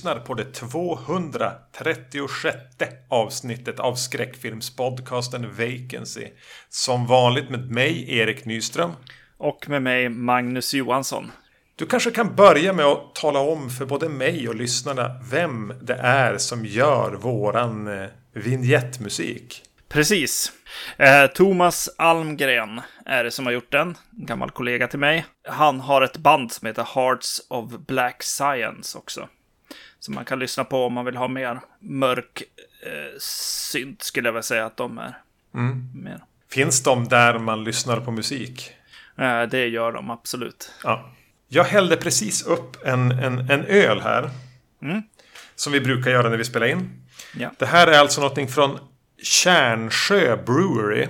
lyssnar på det 236 avsnittet av skräckfilmspodcasten Vacancy. Som vanligt med mig, Erik Nyström. Och med mig, Magnus Johansson. Du kanske kan börja med att tala om för både mig och lyssnarna vem det är som gör våran eh, vignettmusik. Precis. Eh, Thomas Almgren är det som har gjort den. En gammal kollega till mig. Han har ett band som heter Hearts of Black Science också. Som man kan lyssna på om man vill ha mer mörk eh, synt skulle jag väl säga att de är. Mm. Finns de där man lyssnar på musik? Eh, det gör de absolut. Ja. Jag hällde precis upp en, en, en öl här. Mm. Som vi brukar göra när vi spelar in. Ja. Det här är alltså någonting från Kärnsjö Brewery.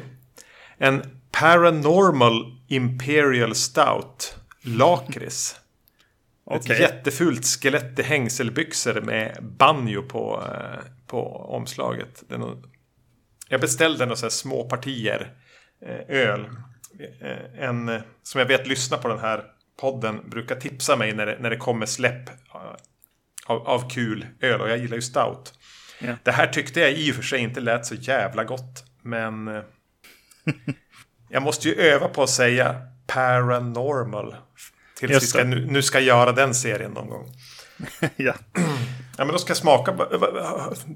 En Paranormal Imperial Stout. Lakrits. Okay. Ett jättefult skelett i hängselbyxor med banjo på, eh, på omslaget. Nog... Jag beställde några små partier eh, öl. Eh, en som jag vet lyssnar på den här podden brukar tipsa mig när det, när det kommer släpp av, av kul öl. Och jag gillar ju stout. Ja. Det här tyckte jag i och för sig inte lät så jävla gott. Men jag måste ju öva på att säga paranormal. Tills vi ska, nu, nu ska göra den serien någon gång. ja. ja, men då ska jag smaka.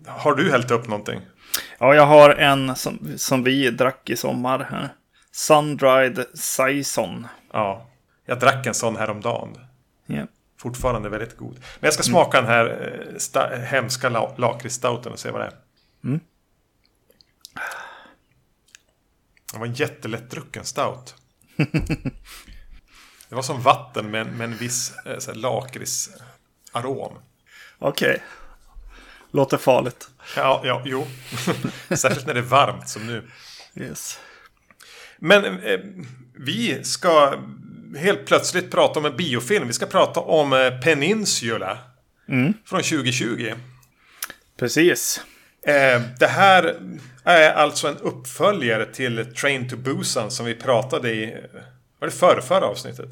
Har du hällt upp någonting? Ja, jag har en som, som vi drack i sommar. Här. Sundried Saison. Ja, jag drack en sån häromdagen. Ja. Fortfarande väldigt god. Men jag ska smaka mm. den här eh, sta- hemska la- lakritsstouten och se vad det är. Mm. Det var en jättelättdrucken stout. det var som vatten med, med en viss eh, lakritsarom. Okej. Okay. Låter farligt. Ja, ja, jo. Särskilt när det är varmt som nu. Yes. Men eh, vi ska helt plötsligt prata om en biofilm. Vi ska prata om eh, Peninsula. Mm. Från 2020. Precis. Eh, det här är alltså en uppföljare till Train to Busan som vi pratade i var det förra, förra avsnittet?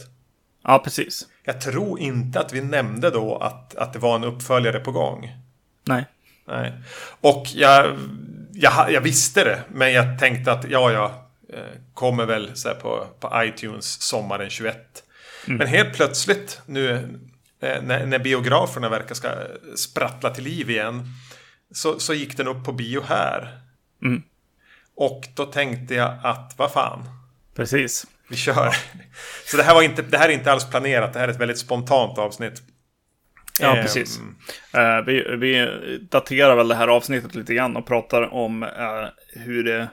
Ja, precis. Jag tror inte att vi nämnde då att, att det var en uppföljare på gång. Nej. Nej. Och jag, jag, jag visste det, men jag tänkte att ja, ja, kommer väl så på, på iTunes sommaren 21. Mm. Men helt plötsligt nu när, när biograferna verkar ska sprattla till liv igen. Så, så gick den upp på bio här. Mm. Och då tänkte jag att vad fan. Precis. Vi kör. Så det här, var inte, det här är inte alls planerat. Det här är ett väldigt spontant avsnitt. Ja, eh, precis. Uh, vi, vi daterar väl det här avsnittet lite grann och pratar om uh, hur, det,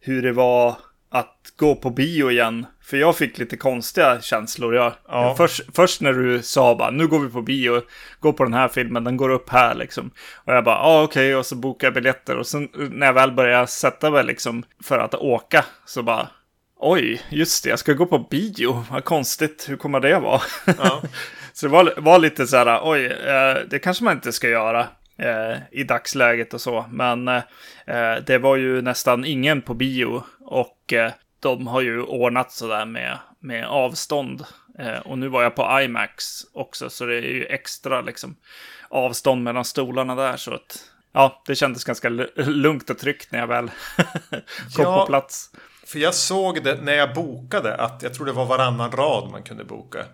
hur det var att gå på bio igen. För jag fick lite konstiga känslor. Jag, ja. först, först när du sa bara, nu går vi på bio, gå på den här filmen, den går upp här liksom. Och jag bara, ja ah, okej, okay. och så bokar jag biljetter. Och sen när jag väl började sätta mig liksom för att åka, så bara, oj, just det, jag ska gå på bio, vad konstigt, hur kommer det vara? Ja. så det var, var lite så här, oj, eh, det kanske man inte ska göra eh, i dagsläget och så. Men eh, det var ju nästan ingen på bio och eh, de har ju ordnat sådär med, med avstånd. Eh, och nu var jag på IMAX också, så det är ju extra liksom avstånd mellan stolarna där. Så att ja, det kändes ganska lugnt och tryggt när jag väl kom ja, på plats. För jag såg det när jag bokade att jag tror det var varannan rad man kunde boka.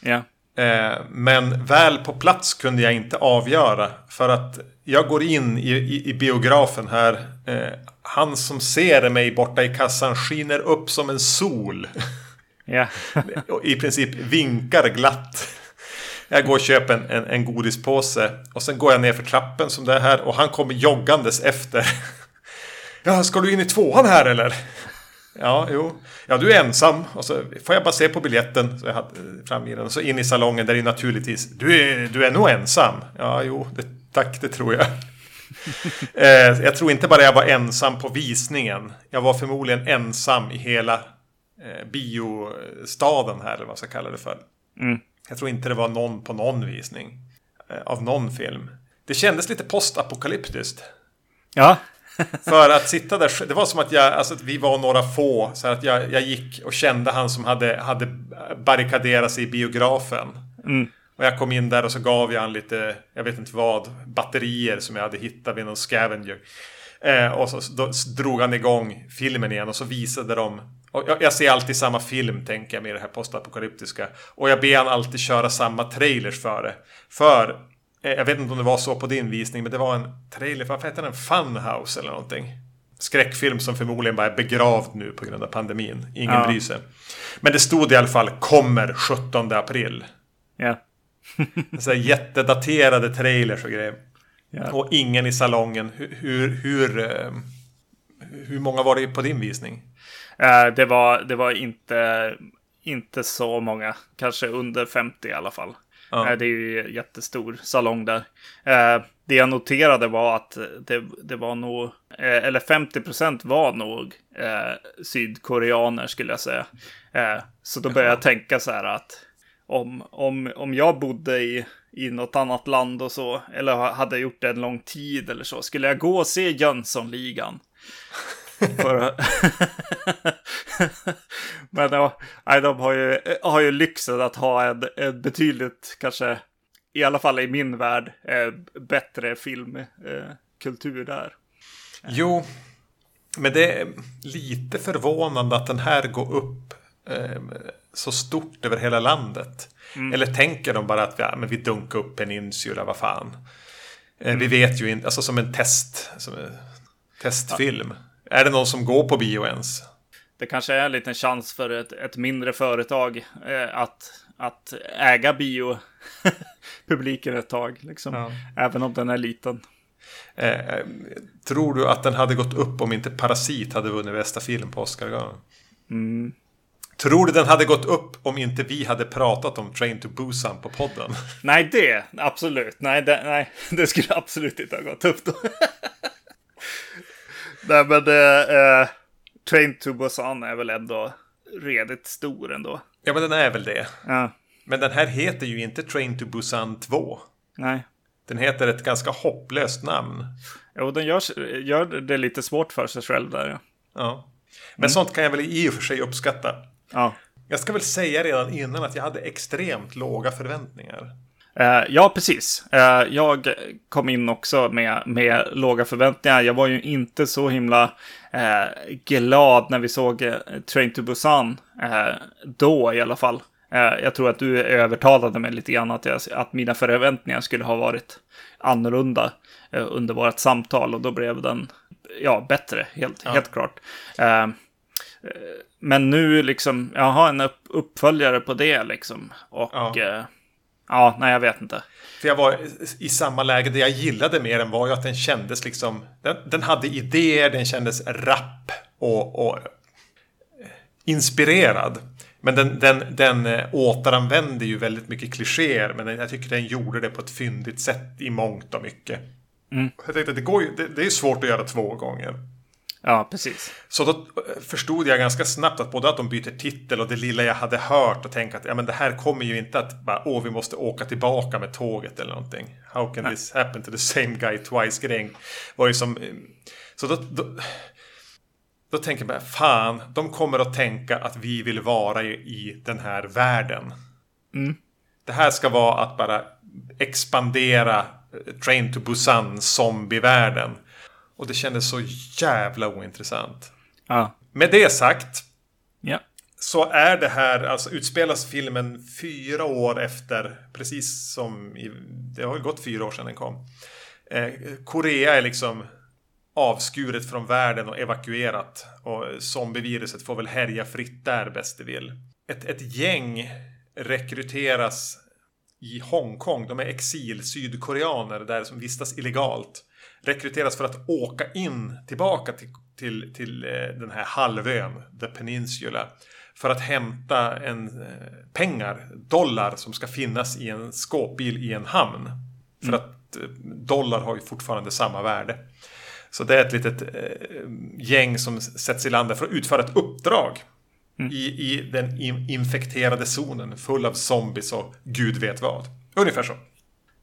Ja. Eh, men väl på plats kunde jag inte avgöra. För att jag går in i, i, i biografen här. Eh, han som ser mig borta i kassan skiner upp som en sol. Ja. I princip vinkar glatt. Jag går och köper en, en, en godispåse. Och sen går jag ner för trappen som det är här. Och han kommer joggandes efter. Ja, ska du in i tvåan här eller? Ja, jo. Ja, du är ensam. Och så får jag bara se på biljetten. Så jag hade fram i den. Och så in i salongen där det är naturligtvis. Du är, du är nog ensam. Ja, jo. Det, tack, det tror jag. eh, jag tror inte bara jag var ensam på visningen. Jag var förmodligen ensam i hela eh, biostaden här. Eller vad jag ska kalla det för. Mm. Jag tror inte det var någon på någon visning. Eh, av någon film. Det kändes lite postapokalyptiskt. Ja, för att sitta där, det var som att, jag, alltså att vi var några få. Så att jag, jag gick och kände han som hade, hade barrikaderat sig i biografen. Mm. Och jag kom in där och så gav jag han lite, jag vet inte vad, batterier som jag hade hittat vid någon scavenger. Eh, och så då drog han igång filmen igen och så visade de jag, jag ser alltid samma film tänker jag med det här postapokalyptiska. Och jag ber han alltid köra samma trailers för det. För, jag vet inte om det var så på din visning, men det var en trailer, varför heter den? Funhouse eller någonting. Skräckfilm som förmodligen bara är begravd nu på grund av pandemin. Ingen ja. bryr sig. Men det stod i alla fall kommer 17 april. Ja. så här jättedaterade trailers och grejer. Ja. Och ingen i salongen. Hur, hur, hur, eh, hur många var det på din visning? Uh, det, var, det var inte, inte så många. Kanske under 50 i alla fall. Ja. Uh, det är ju en jättestor salong där. Uh, det jag noterade var att det, det var nog, eller 50 procent var nog sydkoreaner skulle jag säga. så då började jag tänka så här att om, om, om jag bodde i, i något annat land och så, eller hade gjort det en lång tid eller så, skulle jag gå och se Jönssonligan? Men ja, de har ju, har ju lyxen att ha en, en betydligt, kanske, i alla fall i min värld, eh, bättre filmkultur eh, där. Jo, men det är lite förvånande att den här går upp eh, så stort över hela landet. Mm. Eller tänker de bara att ja, men vi dunkar upp Peninsula, vad fan. Eh, mm. Vi vet ju inte, alltså som en test, som en testfilm. Ja. Är det någon som går på bio ens? Det kanske är en liten chans för ett, ett mindre företag eh, att, att äga biopubliken ett tag. Liksom. Ja. Även om den är liten. Eh, tror du att den hade gått upp om inte Parasit hade vunnit bästa film på Oscargalan? Mm. Tror du den hade gått upp om inte vi hade pratat om Train to Busan på podden? Nej, det absolut. Nej, det, nej, det skulle absolut inte ha gått upp då. Nej men eh, Train to Busan är väl ändå redigt stor ändå. Ja men den är väl det. Ja. Men den här heter ju inte Train to Busan 2. Nej. Den heter ett ganska hopplöst namn. Jo, den gör, gör det lite svårt för sig själv där. Ja. ja. Men mm. sånt kan jag väl i och för sig uppskatta. Ja. Jag ska väl säga redan innan att jag hade extremt låga förväntningar. Uh, ja, precis. Uh, jag kom in också med, med låga förväntningar. Jag var ju inte så himla uh, glad när vi såg Train to Busan. då i alla fall. jag tror att du övertalade mig lite grann att, jag, att mina förväntningar skulle ha varit annorlunda under vårt samtal. Och då blev den ja, bättre, helt, ja. helt klart. men nu liksom, jag har en upp, uppföljare på det liksom. Och ja. Ja, nej jag vet inte. För jag var i samma läge. Det jag gillade med den var ju att den kändes liksom... Den, den hade idéer, den kändes rapp och, och inspirerad. Men den, den, den äh, återanvände ju väldigt mycket klichéer. Men jag tycker den gjorde det på ett fyndigt sätt i mångt och mycket. Mm. Jag tänkte att det, går ju, det, det är svårt att göra två gånger. Ja, precis. Så då förstod jag ganska snabbt att både att de byter titel och det lilla jag hade hört och tänka att ja, men det här kommer ju inte att bara, åh, vi måste åka tillbaka med tåget eller någonting. How can Nej. this happen to the same guy twice? Grejen var ju som... Så då, då, då tänker jag bara, fan, de kommer att tänka att vi vill vara i, i den här världen. Mm. Det här ska vara att bara expandera eh, Train to Busan zombievärlden. Och det kändes så jävla ointressant. Ja. Med det sagt. Ja. Så är det här, alltså utspelas filmen fyra år efter, precis som i, det har gått fyra år sedan den kom. Eh, Korea är liksom avskuret från världen och evakuerat. Och zombieviruset får väl härja fritt där bäst det vill. Ett, ett gäng rekryteras i Hongkong. De är exil-sydkoreaner där som vistas illegalt rekryteras för att åka in tillbaka till, till, till eh, den här halvön, The Peninsula. För att hämta en, eh, pengar, dollar, som ska finnas i en skåpbil i en hamn. För mm. att eh, dollar har ju fortfarande samma värde. Så det är ett litet gäng som sätts i landet för att utföra ett uppdrag. Mm. I, I den infekterade zonen full av zombies och gud vet vad. Ungefär så.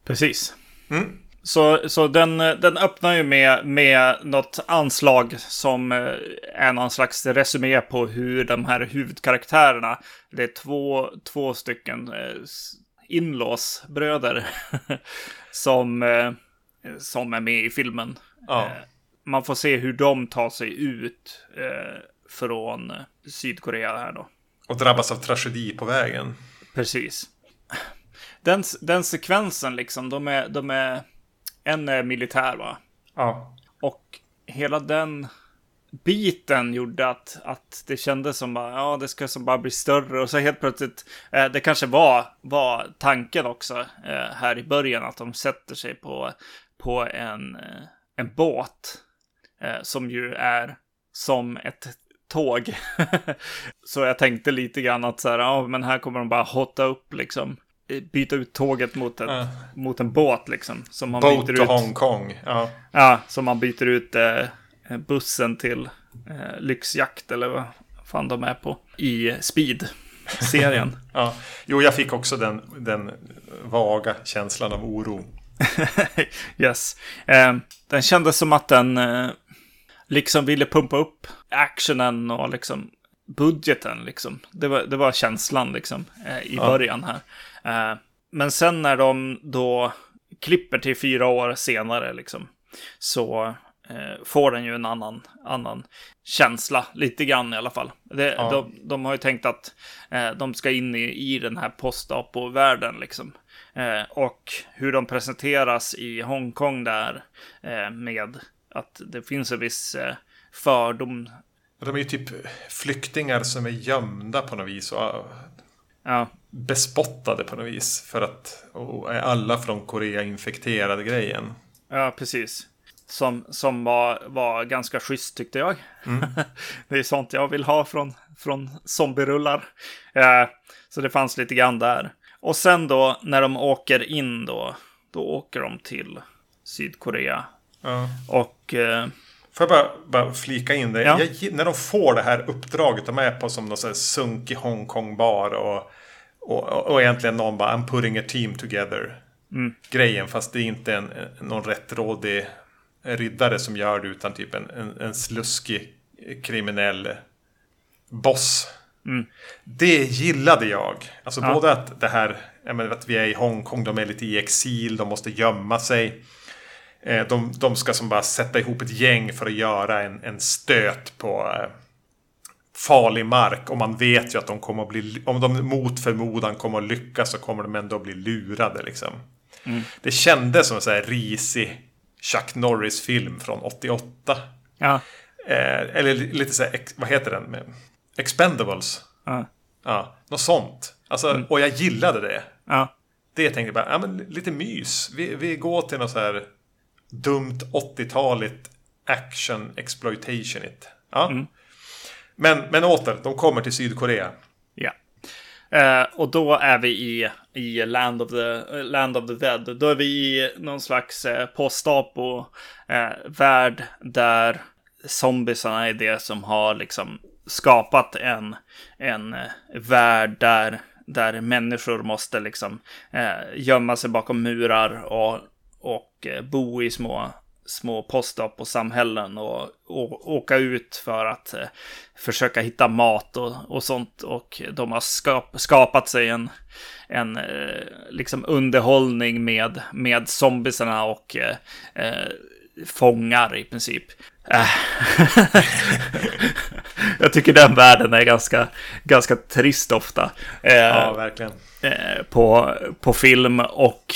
Precis. Mm. Så, så den, den öppnar ju med, med något anslag som eh, är någon slags resumé på hur de här huvudkaraktärerna, det är två, två stycken eh, inlås bröder som, eh, som är med i filmen. Ja. Man får se hur de tar sig ut från Sydkorea här då. Och drabbas av tragedi på vägen. Precis. Den, den sekvensen liksom, de är, de är, en är militär va? Ja. Och hela den biten gjorde att, att det kändes som bara, ja, det ska som bara bli större. Och så helt plötsligt, eh, det kanske var, var tanken också eh, här i början, att de sätter sig på, på en, eh, en båt. Eh, som ju är som ett tåg. så jag tänkte lite grann att så här, ja, men här kommer de bara hotta upp liksom. Byta ut tåget mot, ett, Ja. mot en båt liksom. Som man Boat byter ut. Hongkong. Ja. Ja, som man byter ut eh, bussen till eh, lyxjakt eller vad fan de är på i Speed-serien. ja. Jo, jag fick också den, den vaga känslan av oro. yes. Eh, den kändes som att den eh, liksom ville pumpa upp actionen och liksom budgeten liksom. Det var, det var känslan liksom eh, i Ja. början här. Eh, men sen när de då klipper till fyra år senare liksom så eh, får den ju en annan, annan känsla, lite grann i alla fall. Det, Ja. de, de har ju tänkt att eh, de ska in i, i den här post-apo-världen liksom. Eh, och hur de presenteras i Hongkong där eh, med att det finns en viss fördom. De är ju typ flyktingar som är gömda på något vis. Och Ja, bespottade på något vis. För att och är alla från Korea infekterade grejen. ja precis. Som, som var, var ganska schysst tyckte jag. det är sånt jag vill ha från, från zombierullar. Eh, så det fanns lite grann där. Och sen då när de åker in då, då åker de till Sydkorea. Ja. Och eh, Får jag bara, bara flika in det? Ja. Jag, när de får det här uppdraget, de är på som någon sån här sunkig Hongkong-bar och, och, och, och egentligen någon bara I'm putting a team together. Grejen, fast det är inte en, någon rättrådig riddare som gör det utan typ en, en, en sluskig kriminell boss. Det gillade jag. Alltså Ja. både att det här, menar, att vi är i Hongkong, de är lite i exil, de måste gömma sig. Eh, De, de ska som bara sätta ihop ett gäng för att göra en, en stöt på eh, farlig mark. Och man vet ju att de kommer att bli, om de mot förmodan kommer att lyckas så kommer de ändå att bli lurade liksom. Det kändes som en sån här risig Chuck Norris-film från 88. ja, Eh, eller lite så här, ex, vad heter den? Expendables. ja, Ja, något sånt. Alltså, Och jag gillade det. ja, Det tänkte jag bara, ja men lite mys. Vi, vi går till något så här dumt 80-taligt action exploitation it. Ja. Men, men åter, de kommer till Sydkorea. ja. Eh, och då är vi i, i Land, of the, eh, Land of the Dead. Då är vi i någon slags eh, post-apo-värld där zombiesarna är det som har liksom skapat en, en eh, värld där, där människor måste liksom eh, gömma sig bakom murar och, och eh, bo i små, små post-apo-samhällen och, och åka ut för att eh, försöka hitta mat och, och sånt. Och de har skap, skapat sig en, en eh, liksom underhållning med, med zombiesarna och eh, eh, fångar i princip. Äh. Jag tycker den världen är ganska, ganska trist ofta. Eh, Ja, verkligen. eh, på, på film och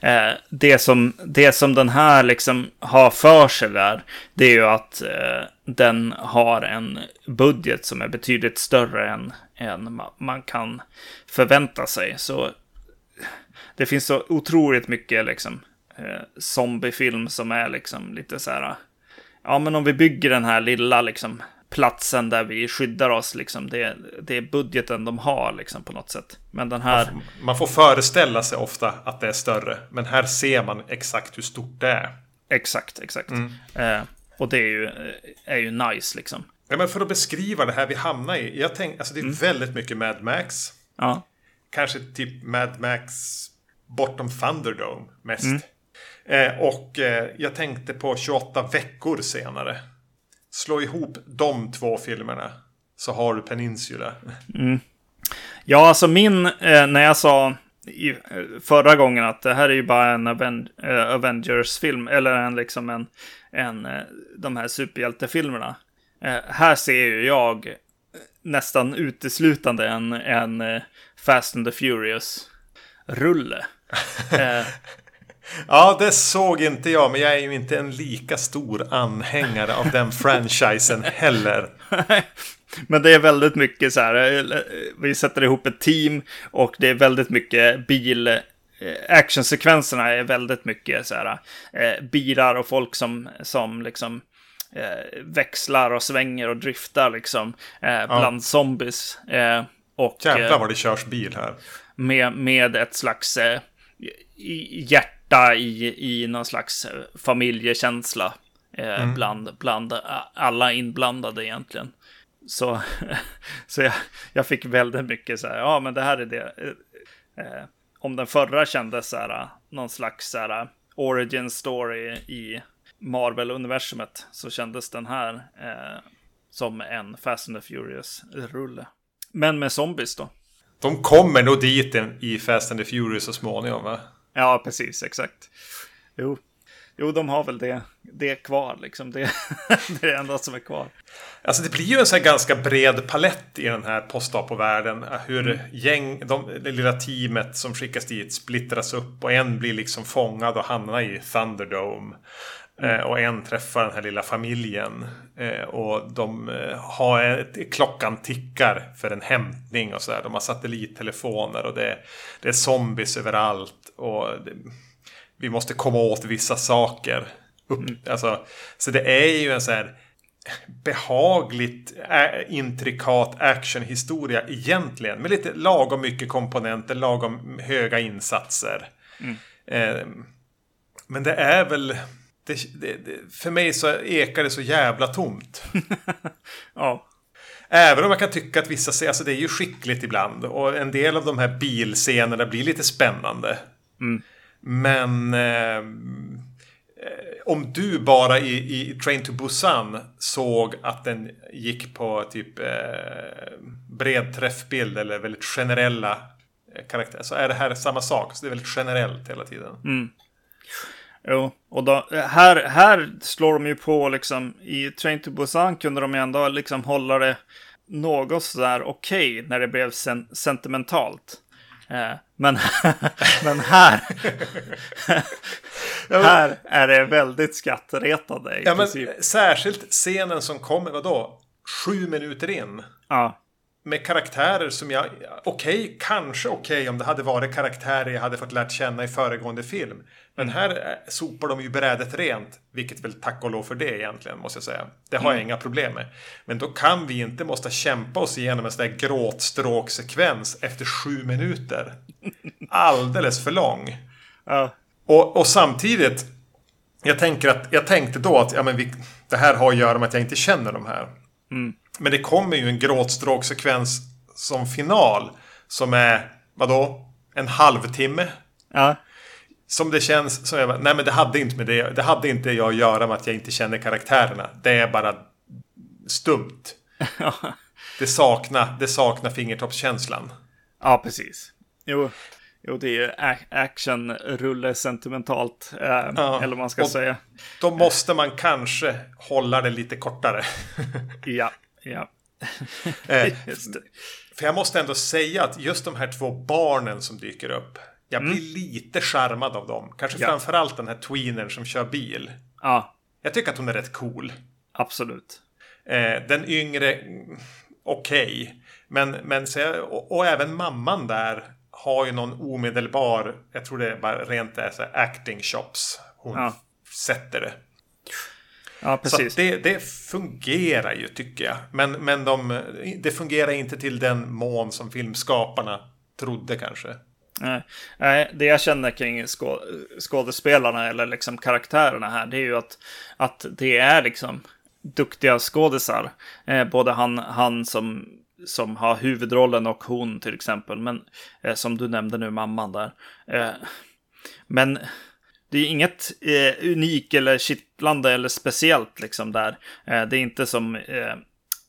eh, det, som, det som den här liksom har för sig där, det är ju att eh, den har en budget som är betydligt större än, än ma- man kan förvänta sig. Så det finns så otroligt mycket liksom eh, zombiefilm som är liksom lite så här. Ja, men om vi bygger den här lilla liksom platsen där vi skyddar oss liksom. Det, det är budgeten de har liksom på något sätt. Men den här. Man får föreställa sig ofta att det är större. Men här ser man exakt hur stort det är. Exakt, exakt. Eh, och det är ju, är ju nice liksom. Ja, men för att beskriva det här vi hamnar i. Jag tänk, alltså det är väldigt mycket Mad Max. Ja, Kanske typ Mad Max bortom Thunderdome mest. Eh, och eh, jag tänkte på 28 veckor senare. Slå ihop de två filmerna. Så har du Peninsula. ja alltså min, eh, när jag sa i, förra gången att det här är ju bara en Aven uh, Avengers-film, eller en liksom en, en uh, de här superhjältefilmerna. Uh, här ser ju jag nästan uteslutande en, en Fast and the Furious-rulle. Ja, det såg inte jag, men jag är ju inte en lika stor anhängare av den franchisen heller. Men det är väldigt mycket så här, eh, vi sätter ihop ett team och det är väldigt mycket bil, eh, actionsekvenserna är väldigt mycket så här, eh, bilar och folk som, som liksom växlar och svänger och driftar liksom bland ja. zombies. och, Jävlar vad det körs bil här. Med, med ett slags hjärta i, i någon slags familjekänsla. Mm. bland, bland alla inblandade egentligen. Så, så jag, jag fick väldigt mycket så här, ja men det här är det. Eh, om den förra kändes så här, någon slags så här, origin story i Marvel-universumet så kändes den här eh, som en Fast and the Furious-rulle. Men med zombies då. De kommer nog dit i Fast and the Furious så småningom va? Ja, precis, exakt. Jo, Jo, de har väl det, det kvar liksom. Det, det är det enda som är kvar. Alltså det blir ju en sån här ganska bred palett i den här postapovärlden. Hur mm. gäng, de, det lilla teamet som skickas dit splittras upp och en blir liksom fångad och hamnar i Thunderdome. Mm. Eh, och en träffar den här lilla familjen. Eh, och de eh, har ett, klockan tickar för en hämtning och sådär. De har satellittelefoner och det, det är zombies överallt. Och det, vi måste komma åt vissa saker. Upp, mm. alltså, så det är ju en så här behagligt intrikat actionhistoria egentligen. Med lite lagom mycket komponenter, lagom höga insatser. Mm. Eh, men det är väl... Det, det, det, för mig så ekar det så jävla tomt. ja. Även om jag kan tycka att vissa, alltså det är ju skickligt ibland. Och en del av de här bilscenerna blir lite spännande. Mm. Men eh, om du bara i, i Train to Busan såg att den gick på typ eh, bred träffbild eller väldigt generella eh, karaktärer så är det här samma sak. Så det är väldigt generellt hela tiden. Mm. Jo, och då, här, här slår de ju på liksom i Train to Busan kunde de ju ändå liksom hålla det något sådär okej okay när det blev sen sentimentalt. Eh, men, men här, här är det väldigt skrattretande. ja, men särskilt scenen som kommer, vadå? Sju minuter in. Ja. Med karaktärer som jag, okej, okay, kanske okej okay, om det hade varit karaktärer jag hade fått lärt känna i föregående film. Men mm. här sopar de ju brädet rent. Vilket väl tack och lov för det egentligen, måste jag säga. Det har mm. jag inga problem med. Men då kan vi inte måste kämpa oss igenom en sån där gråtstråksekvens efter sju minuter. Alldeles för lång. Ja. Och, och samtidigt, jag, tänker att, jag tänkte då att ja, men vi, det här har att göra med att jag inte känner de här. Mm. Men det kommer ju en gråtstråksekvens som final. Som är, vadå? En halvtimme? Ja. Som det känns som jag nej men det hade inte med det, det hade inte jag att göra med att jag inte känner karaktärerna. Det är bara stumt. det saknar, det saknar fingertoppskänslan. Ja, precis. Jo, jo det är actionrulle sentimentalt, eh, ja, eller vad man ska säga. Då måste man kanske hålla det lite kortare. ja, ja. eh, för jag måste ändå säga att just de här två barnen som dyker upp. Jag blir mm. lite charmad av dem. Kanske ja. framförallt den här tweenern som kör bil. Ja. Jag tycker att hon är rätt cool. Absolut. Eh, den yngre, okej. Okay. Men, men och, och, även mamman där har ju någon omedelbar, jag tror det är bara rent är så acting shops. Hon ja. sätter det. Ja, precis. Så det, det, fungerar ju tycker jag. Men, men de, det fungerar inte till den mån som filmskaparna trodde kanske. Nej, det jag känner kring skå skådespelarna eller liksom karaktärerna här, det är ju att, att det är liksom duktiga skådisar. Eh, både han, han som, som har huvudrollen och hon till exempel. Men eh, som du nämnde nu, mamman där. Eh, men det är inget eh, unikt eller kittlande eller speciellt liksom där. Eh, det är inte som eh,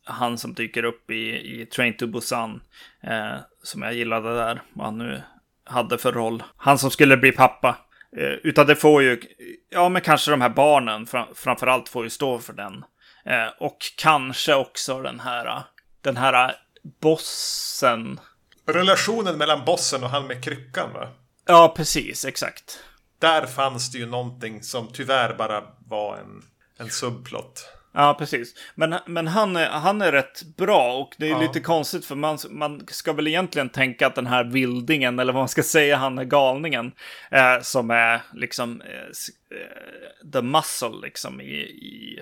han som dyker upp i, i Train to Busan. Eh, som jag gillade där. Vad han nu hade för roll. Han som skulle bli pappa. Eh, utan det får ju, ja men kanske de här barnen fram, framförallt får ju stå för den. Eh, och kanske också den här, den här bossen. Relationen mellan bossen och han med kryckan va? Ja, precis, exakt. Där fanns det ju någonting som tyvärr bara var en, en subplot. Ja, precis. Men, men han, är, han är rätt bra och det är ja. lite konstigt för man, man ska väl egentligen tänka att den här vildingen, eller vad man ska säga, han är galningen, eh, som är liksom eh, eh the muscle liksom i, i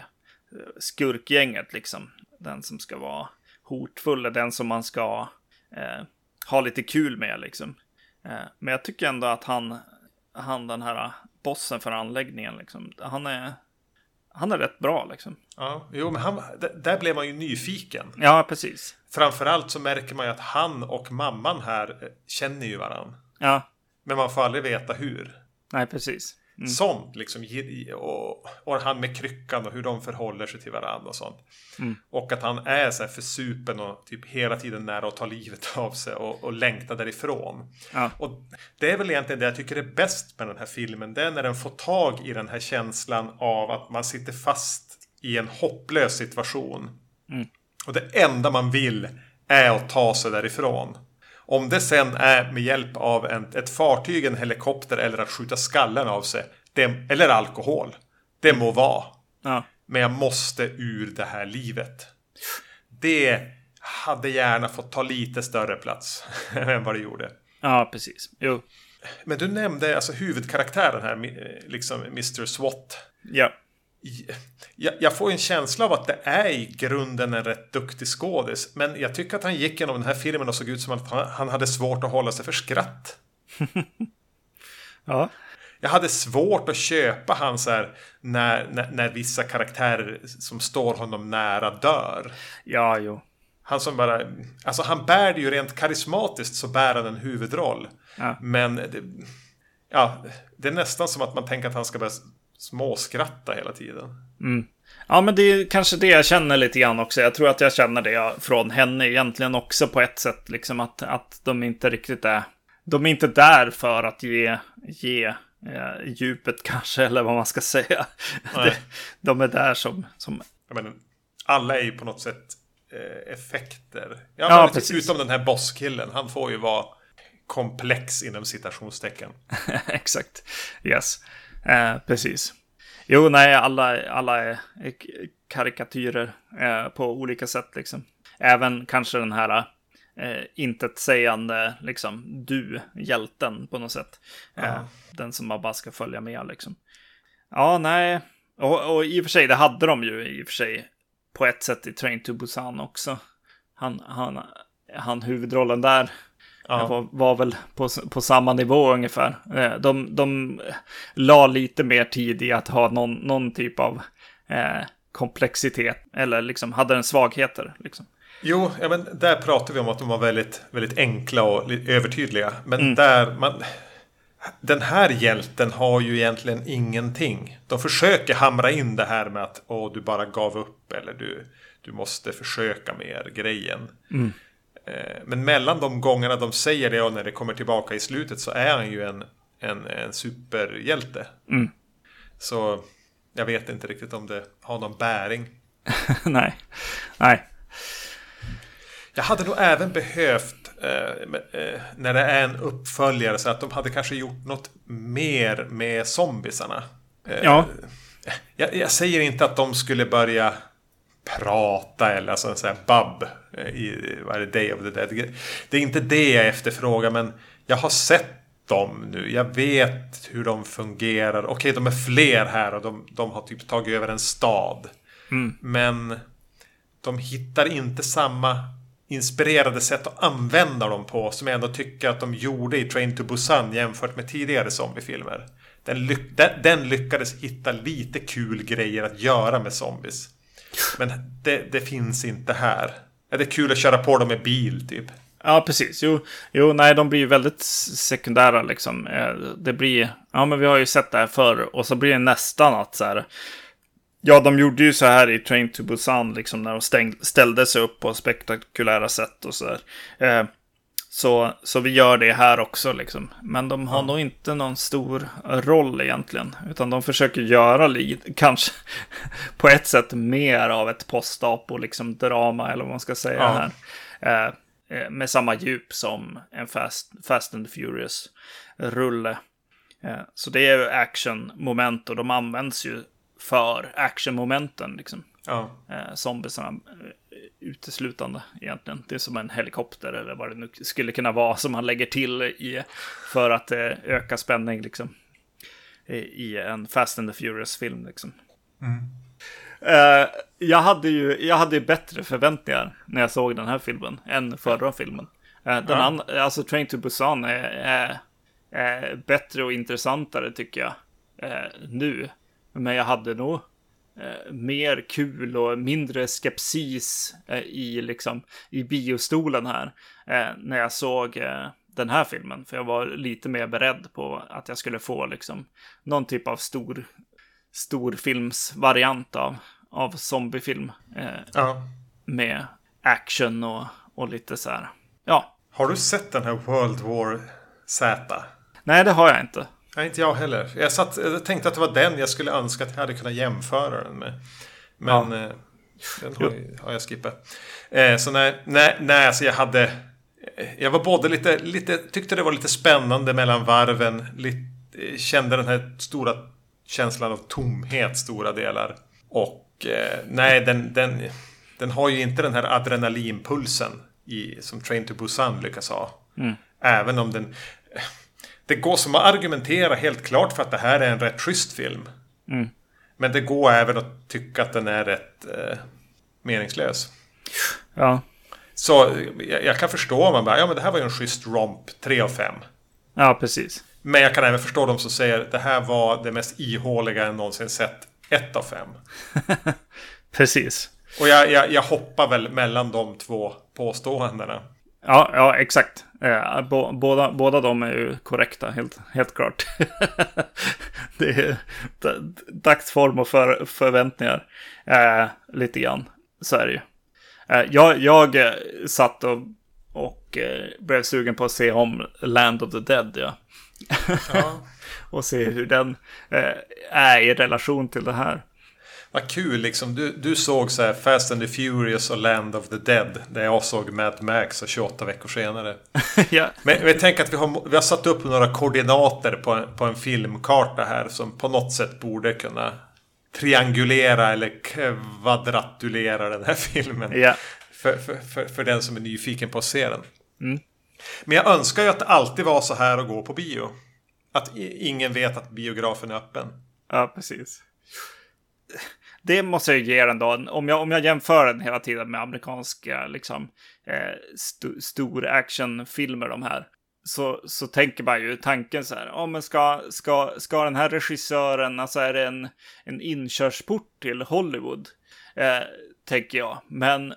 eh, skurkgänget liksom. Den som ska vara hotfull är den som man ska eh, ha lite kul med liksom. Eh, men jag tycker ändå att han, han den här bossen för anläggningen liksom, han är han är rätt bra liksom. Ja, jo, men han, där blev man ju nyfiken. Ja, precis. Framförallt så märker man ju att han och mamman här eh, känner ju varann. Ja. Men man får aldrig veta hur. Nej, precis. Mm. Sånt liksom. Och, och han med kryckan och hur de förhåller sig till varandra och sånt. Mm. Och att han är så här försupen och typ hela tiden nära att ta livet av sig och, och längta därifrån. Ja. Och det är väl egentligen det jag tycker är bäst med den här filmen. Det är när den får tag i den här känslan av att man sitter fast i en hopplös situation. Mm. Och det enda man vill är att ta sig därifrån. Om det sen är med hjälp av en, ett fartyg, en helikopter eller att skjuta skallen av sig. Det, eller alkohol. Det må vara. Ja. Men jag måste ur det här livet. Det hade gärna fått ta lite större plats än vad det gjorde. Ja, precis. Jo. Men du nämnde alltså huvudkaraktären här, liksom Mr. SWAT. Ja jag, jag, får en känsla av att det är i grunden en rätt duktig skådis. Men jag tycker att han gick genom den här filmen och såg ut som att han, han hade svårt att hålla sig för skratt. ja. Jag hade svårt att köpa han så här när, när, när, vissa karaktärer som står honom nära dör. Ja, jo. Han som bara, alltså han bär det ju rent karismatiskt så bär han en huvudroll. Ja. Men det, ja, det är nästan som att man tänker att han ska börja småskratta hela tiden. Mm. Ja, men det är kanske det jag känner lite grann också. Jag tror att jag känner det från henne egentligen också på ett sätt. Liksom att, att de inte riktigt är... De är inte där för att ge, ge eh, djupet kanske, eller vad man ska säga. De, de är där som... som... Men, alla är ju på något sätt eh, effekter. Ja, ja precis. Utom den här bosskillen. Han får ju vara komplex inom citationstecken. Exakt. Yes. Eh, precis. Jo, nej, alla, alla är karikatyrer eh, på olika sätt liksom. Även kanske den här eh, intetsägande, liksom, du, hjälten på något sätt. Eh, Den som man bara ska följa med liksom. Ja, nej. Och, och i och för sig, det hade de ju i och för sig på ett sätt i Train to Busan också. Han, han, han huvudrollen där Ja. Var, var, väl på, på samma nivå ungefär. Eh, de, de la lite mer tid i att ha någon, någon typ av eh, komplexitet. Eller liksom hade en svagheter. Liksom. Jo, ja, men där pratar vi om att de var väldigt, väldigt enkla och övertydliga. Men mm. där man... Den här hjälten har ju egentligen ingenting. De försöker hamra in det här med att Åh, du bara gav upp eller du, du måste försöka mer grejen. Mm. Eh, men mellan de gångerna de säger det och när det kommer tillbaka i slutet så är han ju en, en, en superhjälte. Mm. Så jag vet inte riktigt om det har någon bäring. Nej. Nej. Jag hade nog även behövt eh, eh, när det är en uppföljare så att de hade kanske gjort något mer med zombisarna. Eh, ja. Jag, jag, säger inte att de skulle börja prata eller alltså så här bub eh, i vad är det, Day of the Dead. Det är inte det jag efterfrågar men jag har sett dem nu. Jag vet hur de fungerar. Okej, de är fler här och de, de har typ tagit över en stad. Mm. Men de hittar inte samma inspirerade sätt att använda dem på som jag ändå tycker att de gjorde i Train to Busan jämfört med tidigare zombiefilmer. Den, ly den, den lyckades hitta lite kul grejer att göra med zombies. Men det, det finns inte här. Är det kul att köra på dem med bil typ? Ja, precis. Jo, jo, nej, de blir ju väldigt sekundära liksom. Eh, det blir, ja men vi har ju sett det här förr och så blir det nästan att så här. Ja, de gjorde ju så här i Train to Busan, liksom när de stängde, ställde sig upp på spektakulära sätt och så där. Eh, så, så vi gör det här också liksom. Men de har nog inte någon stor roll egentligen. Utan de försöker göra lite, kanske på ett sätt mer av ett postapo liksom drama eller vad man ska säga Ja. här. Eh, eh, med samma djup som en Fast, Fast and Furious-rulle. Eh, så det är ju action-moment och de används ju för action-momenten liksom. Ja. Eh, zombiesarna eh, uteslutande egentligen. Det är som en helikopter eller vad det nu skulle kunna vara som man lägger till i för att eh, öka spänning liksom. I, en Fast and the Furious-film liksom. Eh, jag hade ju jag hade bättre förväntningar när jag såg den här filmen än förra filmen. Eh, den Ja. an- alltså Train to Busan är, är, är bättre och intressantare tycker jag eh, nu. Men jag hade nog eh, mer kul och mindre skepsis eh, i, liksom, i biostolen här eh, när jag såg den här filmen. För jag var lite mer beredd på att jag skulle få liksom, någon typ av stor, storfilmsvariant av, av zombiefilm ja. med action och, och lite så här. Ja, Har du sett den här World War Z? nej det har jag inte. Nej, inte jag heller. Jag, satt, jag tänkte att det var den jag skulle önska att jag hade kunnat jämföra den med. Men eh, den har, har jag skippat. Eh, så nej, nej, nej, alltså jag hade... Jag var både lite, lite, tyckte det var lite spännande mellan varven. Lite, kände den här stora känslan av tomhet stora delar. Och eh, nej, den, den, den har ju inte den här adrenalinpulsen i, som Train to Busan lyckas ha. Även om den... Det går som att argumentera helt klart för att det här är en rätt schysst film. Men det går även att tycka att den är rätt eh, meningslös. Ja, Så jag, jag kan förstå om man bara, ja men det här var ju en schysst romp, 3 av 5. ja precis. Men jag kan även förstå de som säger det här var det mest ihåliga jag någonsin sett, 1 av 5. Precis. Och jag, jag, jag hoppar väl mellan de två påståendena. Ja, ja exakt. Eh, båda, båda de är ju korrekta, helt, helt klart. det är dagsform och för, förväntningar. Eh, lite grann, så är det ju. Eh, jag jag eh, satt och, och eh, blev sugen på att se om Land of the Dead, ja. Ja. och se hur den eh, är i relation till det här. Vad kul liksom. Du, du såg så här Fast and the Furious och Land of the Dead. Där jag såg Mad Max och 28 veckor senare. ja, Men jag tänker att vi har, vi har satt upp några koordinater på en, på en filmkarta här som på något sätt borde kunna triangulera eller kvadratulera den här filmen. ja. För, för, för, för den som är nyfiken på att se den. Men jag önskar ju att det alltid var så här att gå på bio. Att ingen vet att biografen är öppen. Ja, precis. Det måste jag ge den då. Om jag, om jag jämför den hela tiden med amerikanska liksom, eh, st stor actionfilmer de här. Så, så tänker man ju tanken så här. Ja, men ska, ska, ska den här regissören, alltså är det en, en inkörsport till Hollywood? Eh, tänker jag. Men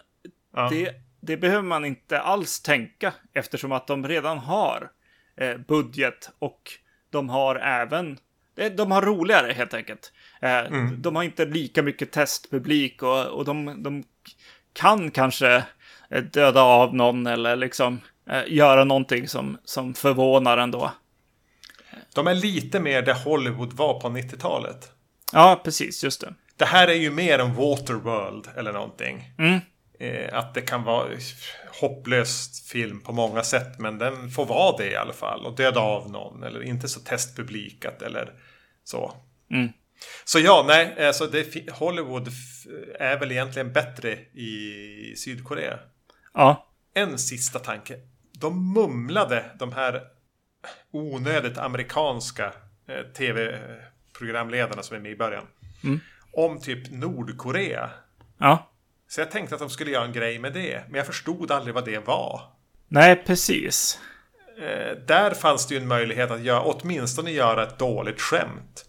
Ja. det, det behöver man inte alls tänka eftersom att de redan har eh, budget och de har även de, de har roligare helt enkelt. Eh, De har inte lika mycket testpublik och, och de, de kan kanske eh, döda av någon eller liksom eh, göra någonting som, som förvånar ändå. De är lite mer där Hollywood var på 90-talet. Ja, precis, just det. Det här är ju mer en Waterworld eller någonting. Mm. Eh, att det kan vara hopplöst film på många sätt. Men den får vara det i alla fall. Och döda av någon. Eller inte så testpublikat eller så. Mm. Så ja, nej. Alltså det, Hollywood är väl egentligen bättre i Sydkorea. Ja, En sista tanke. De mumlade de här onödigt amerikanska eh, tv-programledarna som är med i början. Om typ Nordkorea. ja. Så jag tänkte att de skulle göra en grej med det. Men jag förstod aldrig vad det var. Nej, precis. Eh, där fanns det ju en möjlighet att göra, åtminstone göra ett dåligt skämt.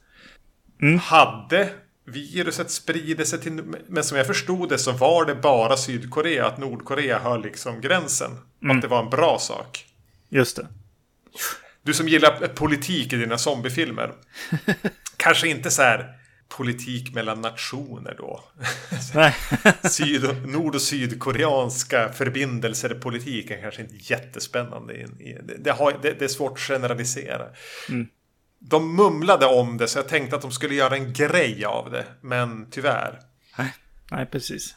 Hade viruset spridit sig till... Men som jag förstod det så var det bara Sydkorea. Att Nordkorea höll liksom gränsen. Att det var en bra sak. Just det. Du som gillar politik i dina zombiefilmer. kanske inte så här politik mellan nationer då. Syd, nord och sydkoreanska förbindelser i politiken kanske inte jättespännande. Det, det, har, det, det är svårt att generalisera. Mm. De mumlade om det så jag tänkte att de skulle göra en grej av det. Men tyvärr. Nej, Nej precis.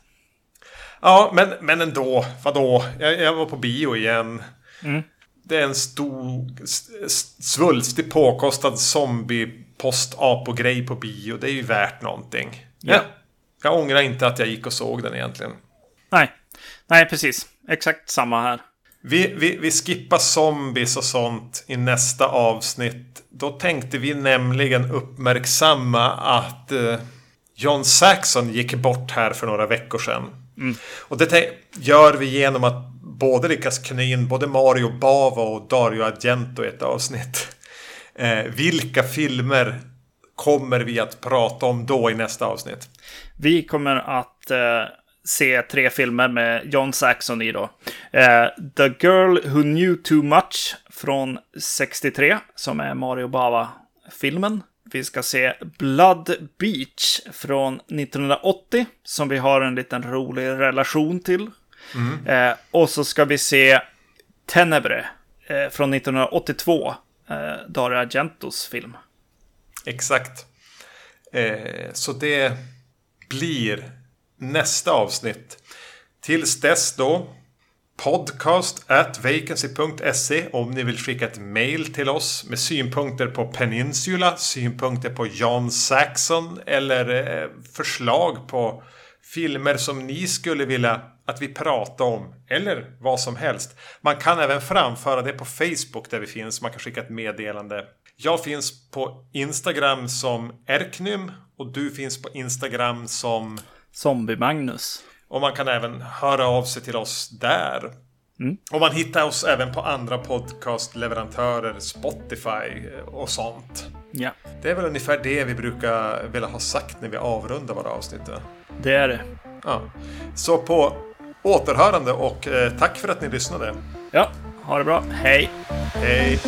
Ja, men, men ändå. Vadå? Jag, jag var på bio igen. Mm. Det är en stor, svulstig påkostad zombie post-apo-grej på bio. Det är ju värt någonting. Ja. ja. Jag ångrar inte att jag gick och såg den egentligen. Nej, Nej precis. Exakt samma här. Vi, vi, vi skippar zombies och sånt i nästa avsnitt. Då tänkte vi nämligen uppmärksamma att eh, John Saxon gick bort här för några veckor sedan. Mm. Och det gör vi genom att både lyckas knö in både Mario Bava och Dario Argento i ett avsnitt. Eh, vilka filmer kommer vi att prata om då i nästa avsnitt? Vi kommer att eh, se tre filmer med John Saxon i då. Eh, The Girl Who Knew Too Much från 63, som är Mario Bava-filmen. Vi ska se Blood Beach från 1980, som vi har en liten rolig relation till. Mm. Eh, och så ska vi se Tenebre eh, från 1982, eh, Dario Argentos film. Exakt. Eh, så det blir nästa avsnitt. Tills dess då podcast at vacancy.se om ni vill skicka ett mail till oss med synpunkter på Peninsula, synpunkter på John Saxon eller eh, förslag på filmer som ni skulle vilja att vi pratar om eller vad som helst. Man kan även framföra det på Facebook där vi finns. Man kan skicka ett meddelande. Jag finns på Instagram som Erknym och du finns på Instagram som Zombie-Magnus. Och man kan även höra av sig till oss där. Mm. Och man hittar oss även på andra podcastleverantörer, Spotify och sånt. Ja, Det är väl ungefär det vi brukar vilja ha sagt när vi avrundar våra avsnitt. det är det. Ja. Så på återhörande och eh, tack för att ni lyssnade. Ja, ha det bra. Hej! Hej!